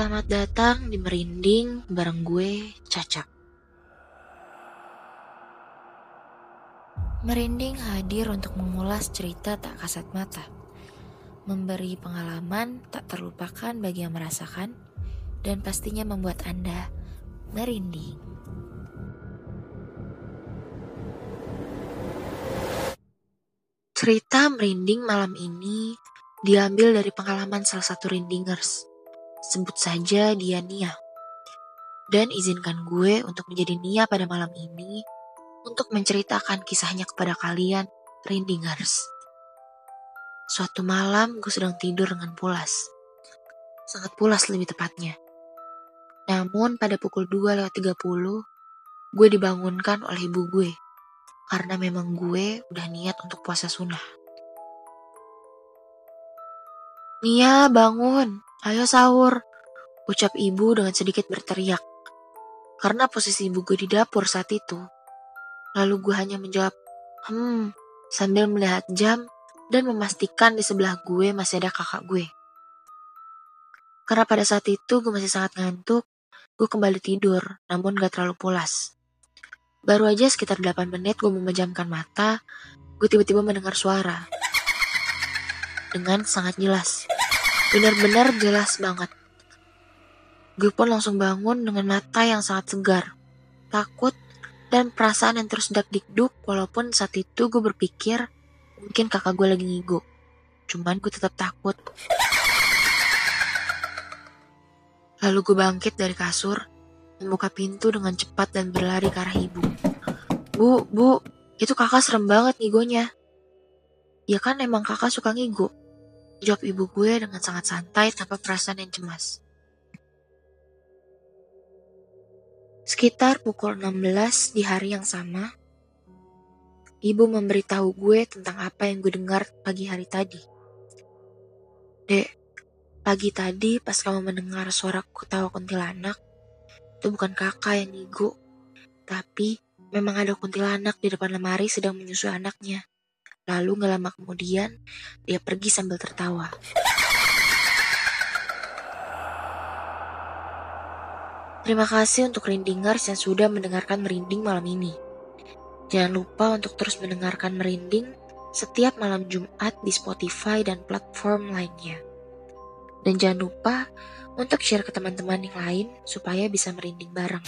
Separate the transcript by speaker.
Speaker 1: Selamat datang di Merinding bareng gue, Caca. Merinding hadir untuk mengulas cerita tak kasat mata. Memberi pengalaman tak terlupakan bagi yang merasakan dan pastinya membuat Anda merinding. Cerita merinding malam ini diambil dari pengalaman salah satu rindingers. Sebut saja dia Nia. Dan izinkan gue untuk menjadi Nia pada malam ini untuk menceritakan kisahnya kepada kalian, rindingers. Suatu malam gue sedang tidur dengan pulas. Sangat pulas lebih tepatnya. Namun pada pukul 2 lewat 30, gue dibangunkan oleh ibu gue karena memang gue udah niat untuk puasa sunnah. Nia bangun, ayo sahur, ucap ibu dengan sedikit berteriak. Karena posisi ibu gue di dapur saat itu. Lalu gue hanya menjawab, hmm, sambil melihat jam dan memastikan di sebelah gue masih ada kakak gue. Karena pada saat itu gue masih sangat ngantuk, gue kembali tidur, namun gak terlalu pulas. Baru aja sekitar 8 menit gue memejamkan mata, gue tiba-tiba mendengar suara. Dengan sangat jelas. Benar-benar jelas banget. Gue pun langsung bangun dengan mata yang sangat segar. Takut dan perasaan yang terus dak-dikduk walaupun saat itu gue berpikir mungkin kakak gue lagi ngigo. Cuman gue tetap takut. Lalu gue bangkit dari kasur membuka pintu dengan cepat dan berlari ke arah ibu. Bu, bu, itu kakak serem banget ngigonya. Ya kan emang kakak suka ngigo. Jawab ibu gue dengan sangat santai tanpa perasaan yang cemas. Sekitar pukul 16 di hari yang sama, ibu memberitahu gue tentang apa yang gue dengar pagi hari tadi. Dek, pagi tadi pas kamu mendengar suara ketawa kuntilanak, itu bukan kakak yang ngigo, tapi memang ada kuntilanak di depan lemari sedang menyusui anaknya. Lalu gak lama kemudian, dia pergi sambil tertawa. Terima kasih untuk Rindingers yang sudah mendengarkan Merinding malam ini. Jangan lupa untuk terus mendengarkan Merinding setiap malam Jumat di Spotify dan platform lainnya. Dan jangan lupa untuk share ke teman-teman yang lain supaya bisa merinding bareng.